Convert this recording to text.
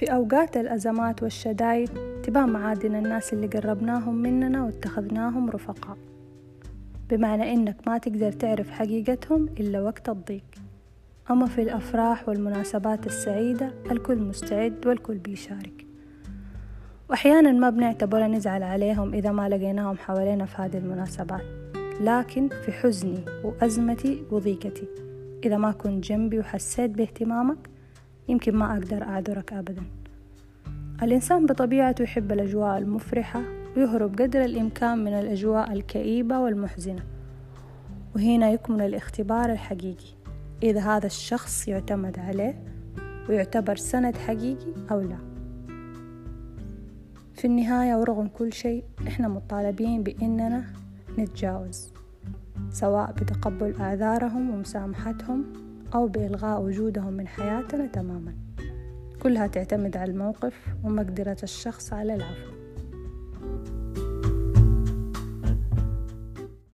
في أوقات الأزمات والشدايد تبان معادن الناس اللي قربناهم مننا واتخذناهم رفقاء. بمعنى إنك ما تقدر تعرف حقيقتهم إلا وقت الضيق. أما في الأفراح والمناسبات السعيدة الكل مستعد والكل بيشارك. وأحيانا ما بنعتبر نزعل عليهم إذا ما لقيناهم حوالينا في هذه المناسبات. لكن في حزني وأزمتي وضيقتي. إذا ما كنت جنبي وحسيت باهتمامك يمكن ما أقدر أعذرك أبدا. الإنسان بطبيعته يحب الأجواء المفرحة ويهرب قدر الإمكان من الأجواء الكئيبة والمحزنة. وهنا يكمن الاختبار الحقيقي. إذا هذا الشخص يعتمد عليه ويعتبر سند حقيقي أو لا. في النهاية ورغم كل شيء إحنا مطالبين بإننا نتجاوز سواء بتقبل أعذارهم ومسامحتهم أو بإلغاء وجودهم من حياتنا تماما. كلها تعتمد على الموقف ومقدرة الشخص على العفو.